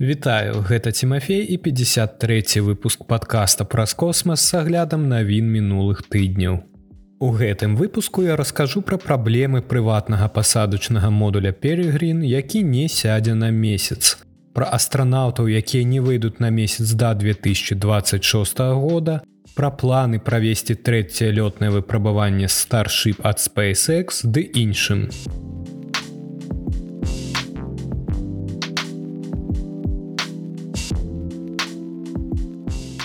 Вітаю, гэта Тимофей і 53 выпуск подкаста праз космас с аглядам навін мінулых тыдняў. У гэтым выпуску я раскажу пра праблемы прыватнага пасадачнага модуля Перегрин, які не сядзе на месяц. Пра астранаўтаў, якія не выйдуць на месяц да 2026 года, пра планы правесці трэцяе лётнае выпрабаванне Starship ад SpaceX ды іншым.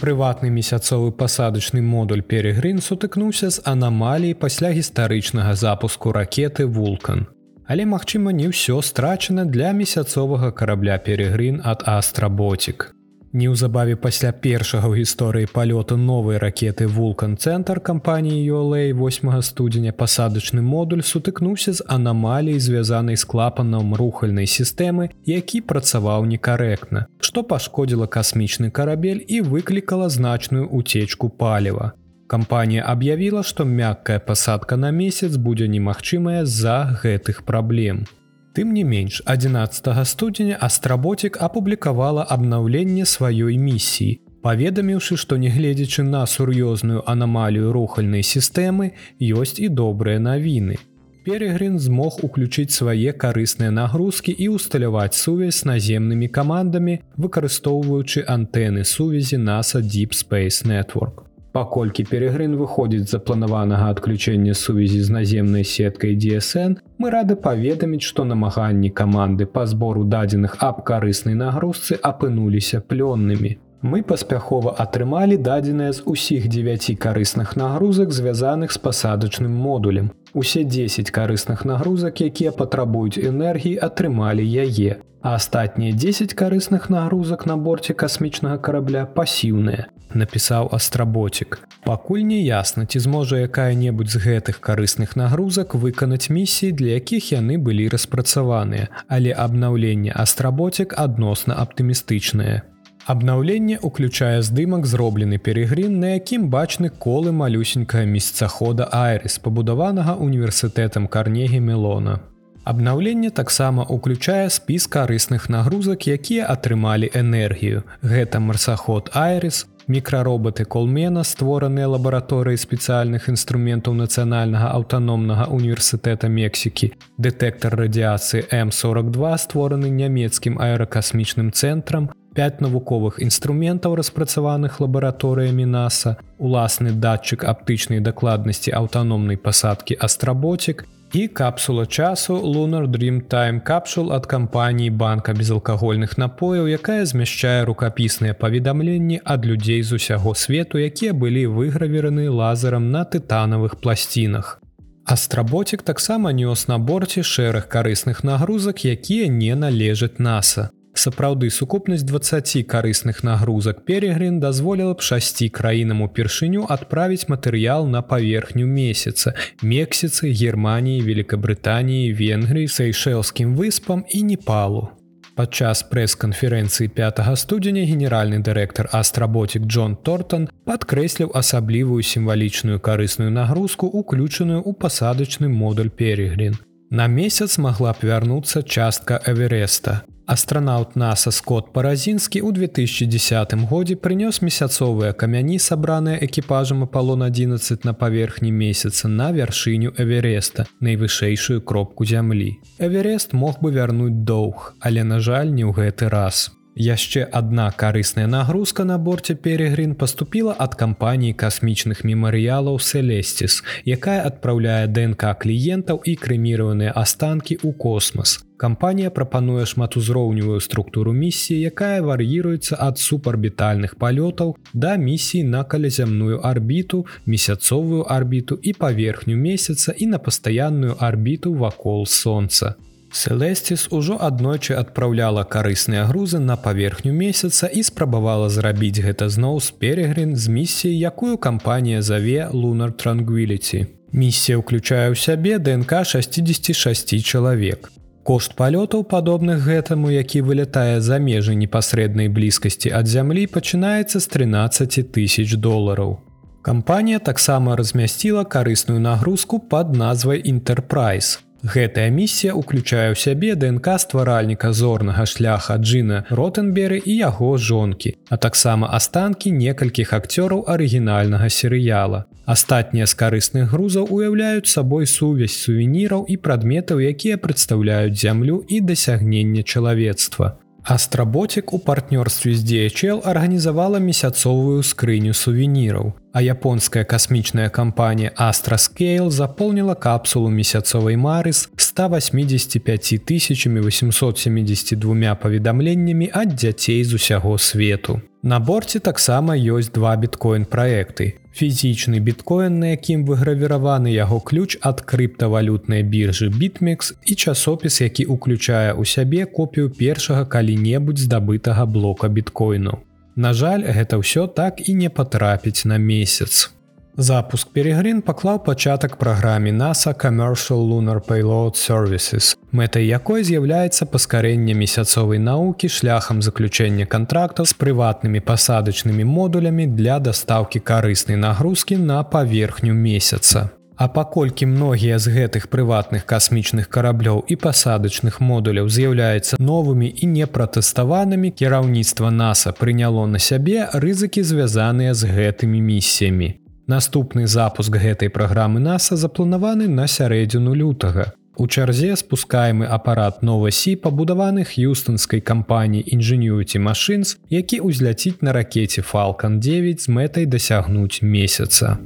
Прыватны месяцовы пасадачны модуль перегрын сутыкнуўся з анамалій пасля гістарычнага запуску ракеты вулкан. Але магчыма не ўсё страчана для месяцовага карабля перегрын ад астработик. Неўзабаве пасля першага ў гісторыі палёту новай ракеты вулкан-цэнтр кампаніі ULA 8 студзеня пасадачны модуль сутыкнуўся з анамалій звязанай з клапанам рухальнай сістэмы, які працаваў некарэктна, што пашкодзіла касмічны карабель і выклікала значную уцечку паліва. Кампанія аб'явіла, што мяккая пасадка на месяц будзе немагчымая з-за гэтых праблем. Тым не менш 11 студзеня астработик апублікавала абнаўленне сваёй місіі, паведаміўшы, што нягледзячы на сур'ёзную анамалію рухальнай сістэмы ёсць і добрыя навіны. Перегрин змог уключыць свае карысныя нагрузкі і ўсталяваць сувязь з наземнымі камандамі, выкарыстоўваючы антэны сувязі NASA Deep Space Network. Паколькі перегрын выходзіць запланаванага адключэння сувязі з наземнай сеткай DSN, мы рады паведаміць, што намаганні каманды па збору дадзеных аб карыснай нагрузцы апынуліся плённымі. Мы паспяхова атрымалі дадзеныя з усіх 9 карысных нагрузак, звязаных з пасадачным модулем. Усе 10 карысных нагрузак, якія патрабуюць энергіі, атрымалі яе. А астатнія 10 карысных нагрузак на борце касмічнага карабля пасіўныя напісаў астработик. Пакуль не ясна, ці зможа якая-небудзь з гэтых карысных нагрузак выканаць місіі, для якіх яны былі распрацаваныя, але абнаўленне астработик адносна аптымістычнае. Абнаўленне уключае здымак зроблены перегрин, на якім бачны колы малюсенькая месяцахода Айрыс, пабудаванага універсітэтам карнегі Мелона. Абнаўленне таксама ўключае спіс карысных нагрузак, якія атрымалі энергію. Гэта марсаход Айрыс, мікрароботы колмена створаныя лабараторыі спецыяльных інструментаў нацыянальнага аўтаномнага універсітэта Мексікі. Дэтэктар радыяцыі м42 створаны нямецкім аэракасмічным цэнтрам 5 навуковых інструментаў распрацаваных лабараторыямі наса уласны датчык аптычнай дакладнасці аўтаномнай пасадкі астработик і капсула часу Lunar Dream Time капсул ад кампаніі банка безалкагольных напояў, якая змяшчае рукапісныя паведамленні ад людзей з усяго свету, якія былі выгравіраны лазерам на тытанавых пласцінах. Астработик таксама нёс на борце шэраг карысных нагрузак, якія не належаць NASAа. Сапраўды сукупнасць 20 карысных нагрузак перегрин дазволіла б шасці краінам упершыню адправіць матэрыял на паверхню месяца мексіцы германії великкабрытаніі венгрыі сейшэлскім выспам і непалу. Падчас прэс-канферэнцыі 5 студзеня генеральны дырэктар астработик Джон тортон падкрэсліў асаблівую сімвалічную карысную нагрузку уключаную ў пасадачны модуль перегрин на месяц магла б вярнуцца частка эвереста Астранаўт NASAа Скотт Паразінскі ў 2010 годзе прынёс месяцовыя камяні, сабраныя экіпажам Апалон 11 на паверхні месяца на вяршыню Эвереста, найвышэйшую кропку зямлі. Эверест мог бы вярнуць доўг, але, на жаль, не ў гэты раз. Яшчэ адна карысная нагрузка на борце перегрин паступіла ад кампаніі касмічных мемарыялаў Селесціс, якая адпраўляе ДНК кліентаў і крэміраваныя астанкі ў космас. Кампанія прапануе шматузроўневую структуру місіі, якая вар'іруецца ад супарбітальных палётаў да місіі на калязямную арбіту, месяцовую арбіту і паверхню месяца і на пастаянную арбіту вакол сонца. Селесціс ужо аднойчы адпраўляла карысныя грузы на паверхню месяца і спрабавала зрабіць гэта зноў з перегрин з місіяй, якую кампанія заве Lunar Tranquility. Місія ўключае ў сябе ДНК 66 чалавек. Кошт палётаў падобных гэтаму, які вылятае за межы непасрэднай блізкасці ад зямлі пачынаецца з 13 тысяч долараў. Кампанія таксама размясціла карысную нагрузку пад назвай Enterprise Гэтая місія ўключае ў сябе ДНК стваральніка зорнага шляха Джина Ротенберы і яго жонкі, а таксама астанкі некалькіх акцёраў арыгінальнага серыяла. Астатнія з карысных грузаў уяўляюць сабой сувязь сувеніраў і прадметаў, якія прадстаўляюць зямлю і дасягнення чалавецтва. Астработик у партнёрстве з DHL арганізавала месяцовую скрыню сувеніраў, а японская касмічная кампанія Астрасcale заполніла капсулу месяцовай Марыс 185 872 паведамленнямі ад дзяцей з усяго свету. На борце таксама ёсць два біткоін праекты. Фізічны біткоін, на якім выгравіраваны яго ключ ад крыптавалютнай біржы Бітмекс і часопіс, які ўключае ў сябе копію першага калі-небудзь здабытага блока біткоіну. На жаль, гэта ўсё так і не патрапіць на месяц. Запуск Перегрин паклаў пачатак праграме NASA Commercial Lunar Payload Services, мэтай якой з'яўляецца паскарэнне месяцовай наукі шляхам заключэння кантрактаў з прыватнымі пасадачнымі модулямі для дастаўкі карыснай нагрузкі на паверхню месяца. А паколькі многія з гэтых прыватных касмічных караблёў і пасадачных модуляў з'яўляюцца новымі і непратэставанымі, кіраўніцтва NASA прыняло на сябе рызыкі звязаныя з гэтымі місіямі. Наступны запуск гэтай праграмы NASAа запланаваны на сярэдзіну лютага. У чарзе спускаемы апарат новасі пабудаваны х'юстонскай кампаніі інжынюці машынс, які ўзляціць на ракете Falалcon 9 з мэтай дасягнуць месяца.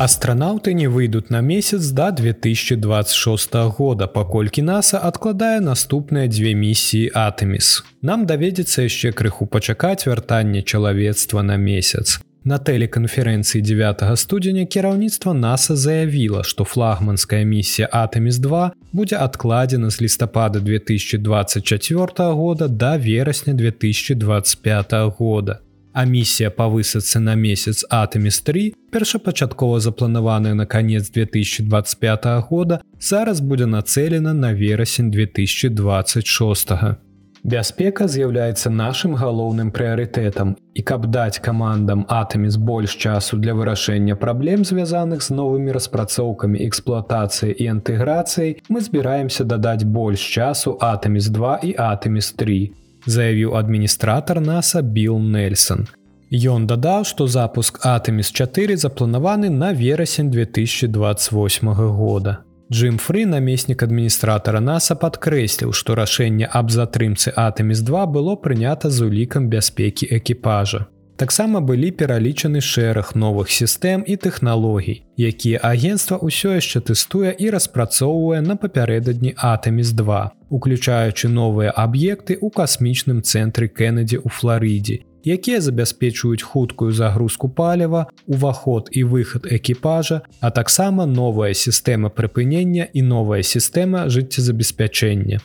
Астранаўты не выйдуць на месяц да 2026 года, паколькі NASAа адкладае наступныя дзве місіі Атэміс. Нам даведзецца яшчэ крыху пачакаць вяртанне чалавецтва на месяц. На тэлеканферэнцыі 9 студзеня кіраўніцтва NASAа заявіла, што флагманская місія Атэміс2 будзе адкладзена з лістапада 2024 года да верасня 2025 года а місія па высадцы на месяц атоміс 3 першапачаткова запланаваная на конец 2025 года зараз будзе нацелена на верасень 2026 -го. Бяспека з'яўляецца нашым галоўным прыярытэтам і каб даць камандам атаміс больш часу для вырашэння праблем звязаных з новымі распрацоўкамі эксплуатацыі і інтэграцыяй мы збіраемся дадаць больш часу атаміс 2 і атаміс 3 заявіў адміністратор NASAа Билл Нельсон. Ён дадаў, што запуск Атэміс 4 запланаваны на верасень 2028 года. Джим Фры, намеснік адміністратора NASAа падкрэсліў, што рашэнне аб затрымцы Атэміс 2 было прынята з улікам бяспекі экіпажа. Таксама былі пералічаны шэраг новых сістэм і тэхналогій, якія агенцтва ўсё яшчэ тэстуе і распрацоўвае на папярэдадні Атэміс 2, уключаючы новыя аб'екты ў касмічным цэнтры Кеннеді ў Флорыдзе, якія забяспечваюць хуткую загрузку паліва, уваход і выхад экіпажа, а таксама новая сістэма прыпынення і новая сістэма жыццезабеспячэння.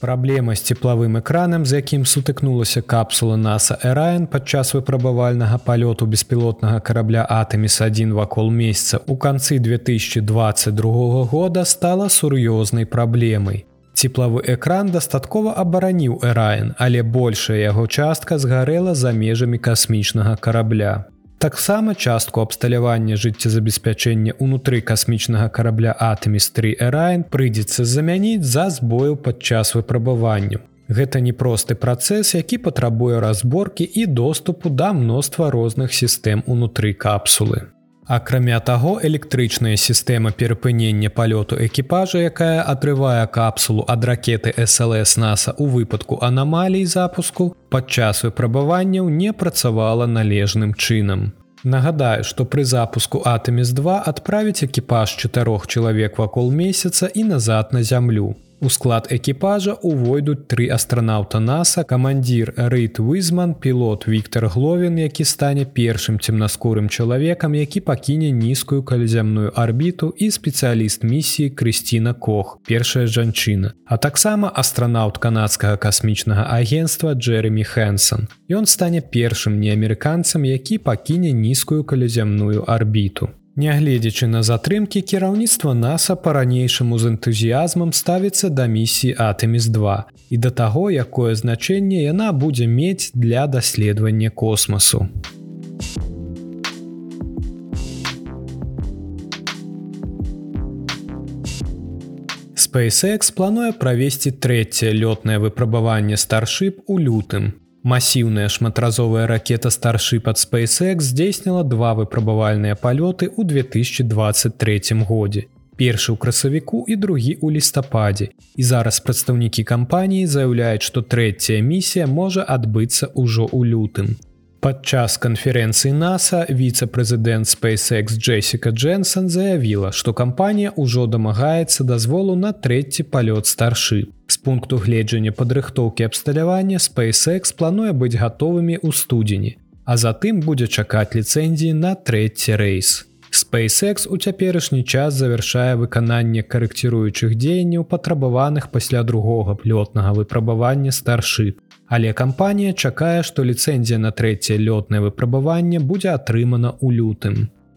Праблема з цеплавым экранам, з якім сутыкнулася капсула NASA Эрайн падчас выпрабавальнага палёту беспілотнага карабля Атэміс-1 вакол месяца ў канцы 2022 года стала сур'ёзнай праблемай. Цеплавы экран дастаткова абараніў Эрайн, але большая яго частка згарэла за межамі касмічнага карабля. Таксама частку абсталявання жыццезабеспячэння ўнутры касмічнага карабля Атэміс3 Эрайн прыйдзецца замяніць за збою падчас выпрабаванню. Гэта непросты працэс, які патрабуе разборкі і доступу да мноства розных сістэм унутры капсулы. Акрамя таго, электрычная сістэма перапынення палёту экіпажа, якая атрывае капсулу ад ракеты SLС NASAа у выпадку анамалій запуску, падчас выпрабаванняў не працавала належным чынам. Нагадаю, што пры запуску Атэміс2 адправіць экіпаж чатырох чалавек вакол месяца і назад на зямлю. У склад экіпажа увойдуць тры астранаўта NASAа, камандзір Рэйт Вызман, пілот Віктор Гловін, які стане першым цемнаскурым чалавекам, які пакіне нізкую калязямную арбіту і спецыяліст місіі Крысціна Кох, першая жанчына, а таксама астранаўт канадскага касмічнага агенства Джерремі Хэнсон. Ён стане першым неамерыканцам, які пакіне нізкую калязямную арбіту. Нягледзячы на затрымкі кіраўніцтва NASAа па-ранейшаму з энтузіязмам ставіцца да місіі Атэміс-2 і да таго, якое значэнне яна будзе мець для даследавання космасу. SpaceX плануе правесці трэцяе лётнае выпрабаванне старship у лютым. Масіўная шматразовая ракета старship ад SpaceX здзейсніла два выпрабавальныя палёты ў 2023 годзе. Першы ў красавіку і другі ў лістападзе. І зараз прадстаўнікі кампаніі заяўляюць, што трэцяя місія можа адбыцца ўжо ў лютым. Падчас канферэнцыі NASAа віцэ-прэзідэнт SpaceX Джессика Дженсон заявіла, што кампанія ўжо дамагаецца дазволу на трэці палёт старшы. З пункту гледжання падрыхтоўкі абсталявання SpaceX плануе быць гатовымі ў студзені, а затым будзе чакаць ліцэнзіі на трэці рэйс. SpaceX у цяперашні час завяршае выкананне карэкціруючых дзеянняў патрабаваных пасля другога лётнага выпрабавання старшып але кампанія чакае, што ліцэнзія на трэцяе лётнае выпрабаванне будзе атрымана ў лютым.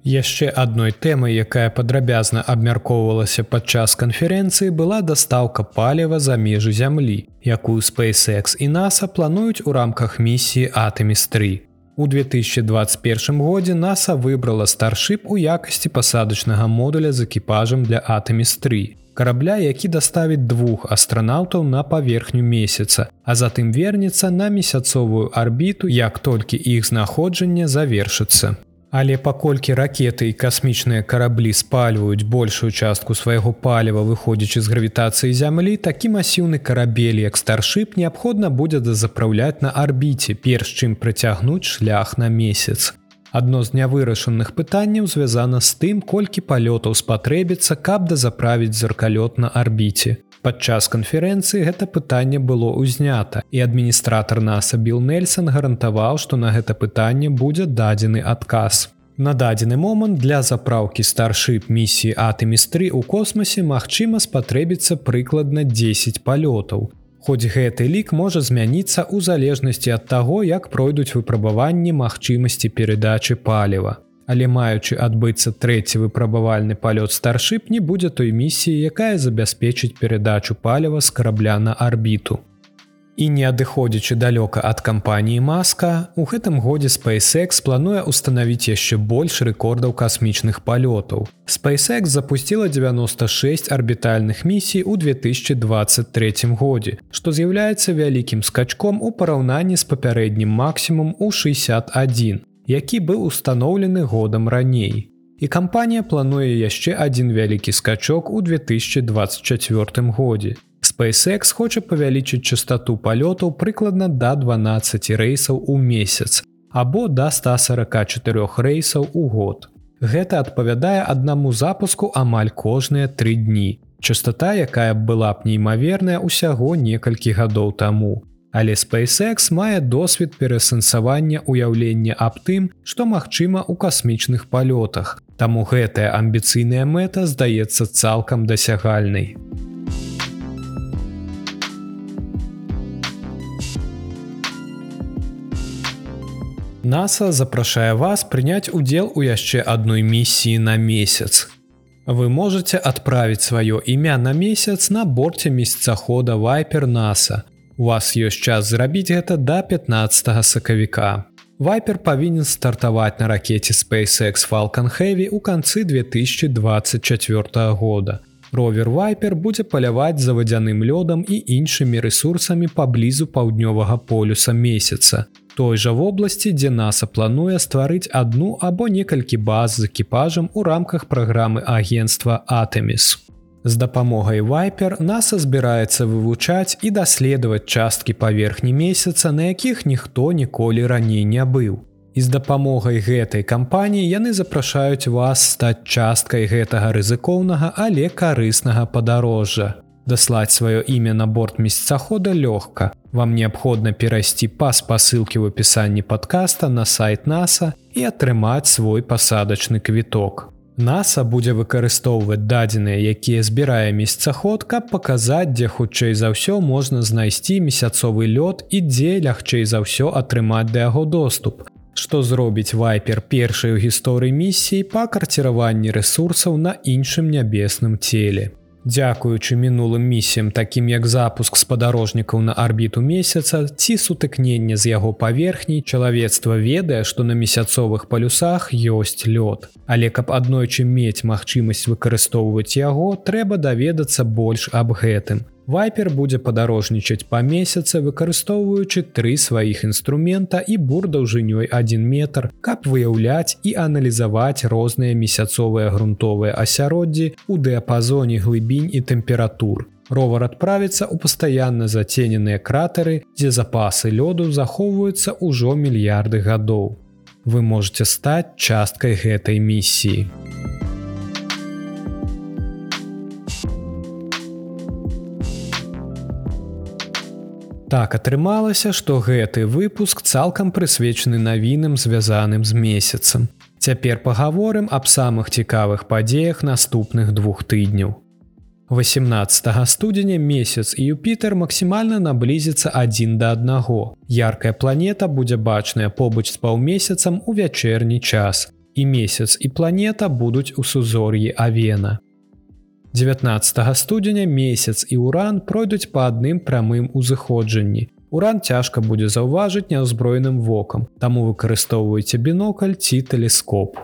Яшчэ адной тэмай, якая падрабязна абмяркоўвалася падчас канферэнцыі была дастаўка паліва за межы зямлі, якую SpaceX і NASA плануюць у рамках місіі Атэміс3. У 2021 годзе NASA выбрала старшып у якасці пасадачнага модуля з экіпажам для Атэміс3 карабля, які даставіць двух астранаўтаў на паверхню месяца, а затым вернецца на месяцовую арбіту, як толькі іх знаходжанне завершыцца. Але паколькі ракеты і касмічныя караблі спальваюць большую частку свайго паліва выходзячы з гравітацыі зямлі, такі масіўны карабель як старшып неабходна будзе дазапраўляць на арбіце, перш чым прыцягнуць шлях на месяц. Адно з нявырашаных пытанняў звязана з тым, колькі палётаў спатрэбіцца, каб дазаправіць зеркалёт на арбіце. Падчас канферэнцыі гэта пытанне было ўзнята і адміністратор NASAа Билл Нельсон гарантаваў, што на гэта пытанне будзе дадзены адказ. На дадзены момант для запраўкі старшып місіі Атэміс3 у космосе магчыма спатрэбіцца прыкладна 10 палётаў. Хоць гэты лік можа змяніцца ў залежнасці ад таго, як пройдуць выпрабаванні магчымасці перадачы паліва. Але маючы адбыцца трэці выпрабавальны палёт старшып не будзе той місіі, якая забяспечыць перадачу паліва з карабля на арбіту. І не адыходзячы далёка ад кампаніі Маска, у гэтым годзе SpaceX плануе ўстанавіць яшчэ больш рэкордаў касмічных палётаў. SpaceX запусціла 96 арбітальных місій у 2023 годзе, што з'яўляецца вялікім скачком у параўнанні з папярэднім максімум у 61, які быў устаноўлены годам раней. І кампанія плануе яшчэ адзін вялікі скачок у 2024 годзе. SpaceX хоча павялічыць частоту палётаў прыкладна да 12 рэйсаў у месяц або да 144 рэйсаў у год. Гэта адпавядае аднаму запуску амаль кожныя тры дні. Частота, якая была б неймаверная ўсяго некалькі гадоў таму. Але SpaceX мае досвед перасэнсавання ўяўлення аб тым, што магчыма ў касмічных палётах. Таму гэтая амбіцыйная мэта здаецца цалкам дасягальнай. NASA запрашае вас прыняць удзел у яшчэ адной місіі на месяц. Вы можете адправіць сваё імя на месяц на борце месяцахода вайпер NASA. У вас ёсць час зрабіць гэта да 15 сакавіка. Вайпер павінен стартаваць на ракете SpaceX Falcon Heavy ў канцы 2024 года. Ровер Вайпер будзе паляваць за вадзяным лёдам і іншымі рэсурсамі паблізу паўднёвага полюса месяца той жа вобласці, дзе NASAа плануе стварыць адну або некалькі баз з экіпажам у рамках праграмы агенства Атэміс. З дапамогай Вайпер NASAа збіраецца вывучаць і даследаваць часткі паверхні месяца, на якіх ніхто ніколі раней не быў. І з дапамогай гэтай кампаніі яны запрашаюць вас стаць часткай гэтага рызыкоўнага, але карыснага падарожжа. Даслаць сваё імя на борт месяцахода лёгка. Вам неабходна перайсці па спасылкі ў апісанні падкаста на сайт NASAа і атрымаць свой пасадачны квіток. NASAа будзе выкарыстоўваць дадзеныя, якія збірае месяцаход, каб паказаць, дзе хутчэй за ўсё можна знайсці месяцовы лёд і дзе лягчэй за ўсё атрымаць да яго доступ. што зробіць вайпер першай у гісторыі місіі па карціраванні рэсурсаў на іншым нябесным целе. Дзякуючы мінулым місіям, такім як запуск спадарожнікаў на арбіту месяца ці сутыкнення з яго паверхняй, чалавецтва ведае, што на месяцовых палюсах ёсць лёд. Але каб аднойчы мець магчымасць выкарыстоўваць яго, трэба даведацца больш аб гэтым. Вайпер будзе падарожнічаць па месяцы, выкарыстоўваючы тры сваіх інструмента і бур даўжынёй 1 метр, каб выяўляць і аналізаваць розныя месяцовыя грунтовыя асяроддзі у дыяпазоне глыбінь і тэмператур. Ровар адправіцца ў пастаянна зацененыя кратары, дзе запасы лёду захоўваюцца ўжо мільярды гадоў. Вы можете стаць часткай гэтай місіі. Так атрымалася, што гэты выпуск цалкам прысвечаны навінам звязаным з месяцам. Цяпер пагаворым аб самых цікавых падзеях наступных двух тыдняў. 18 студзеня месяц і Юпітер максімальна наблізіцца адзін да аднаго. Яркая планета будзе бачная побач з паўмесяцам у вячэрні час. І месяц і планета будуць у сузор'і Авена. 19 студзеня месяц і уран пройдуць па адным прамым узыходжанні. Уран цяжка будзе заўважыць няўзброеным вокам, таму выкарыстоўвайце бінокль ці тэлескоп.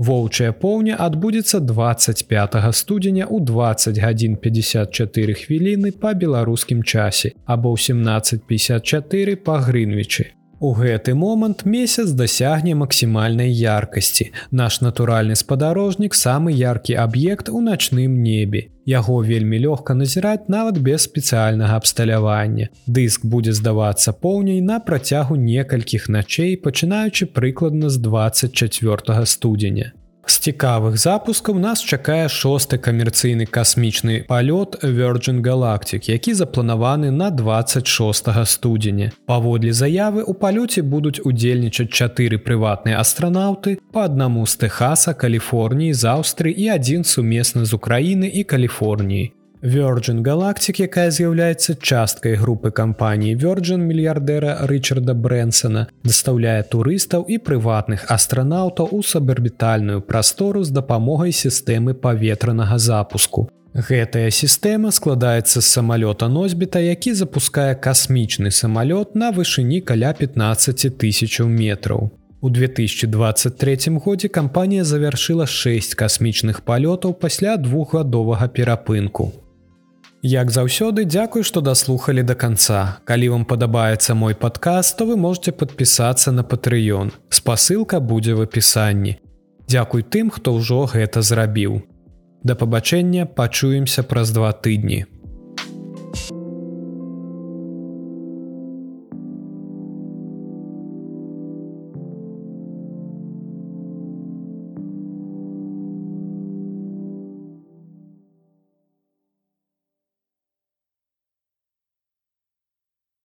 Воўчая поўня адбудзецца 25 студзеня ў 20 гадзін 54 хвіліны па беларускім часе або ў 1754 па грынвічы. У гэты момант месяц дасягне максімальнай яркасці. Наш натуральны спадарожнік самы яркі аб'ект у начным небе. Яго вельмі лёгка назіраць нават без спецыяльнага абсталявання. Дыск будзе здавацца поўняй на працягу некалькіх начэй, пачынаючы прыкладна з 24 студзеня. З цікавых запускаў нас чакае шосты камерцыйны касмічны палёт Virgin Galactic, які запланаваны на 26 студзеня. Паводле заявы у палёце будуць удзельнічаць чатыры прыватныя астранаўты па аднаму з Тэхаса, Каліфорніі, з Аўстры і адзін сумесны з Украіны і Каліфорніі. Virgin Galactic, якая з'яўляецца часткай групы кампаніі Virgin мільярдэра Рчарда Брэнсона, дастаўляе турыстаў і прыватных астранаўтаў у сабарбітальную прастору з дапамогай сістэмы паветранага запуску. Гэтая сістэма складаецца з самалёта носьбіта, які запускае касмічны самалёт на вышыні каля 15 тысячаў метраў. У 2023 годзе кампанія завяршыла 6 касмічных палётаў пасля двухгадовага перапынку. Як заўсёды дзякуй, што даслухалі да канца. Калі вам падабаецца мой падказ, то вы можете падпісацца на патрыён. Спасылка будзе в апісанні. Дзякуй тым, хто ўжо гэта зрабіў. Да пабачэння пачуемся праз два тыдні.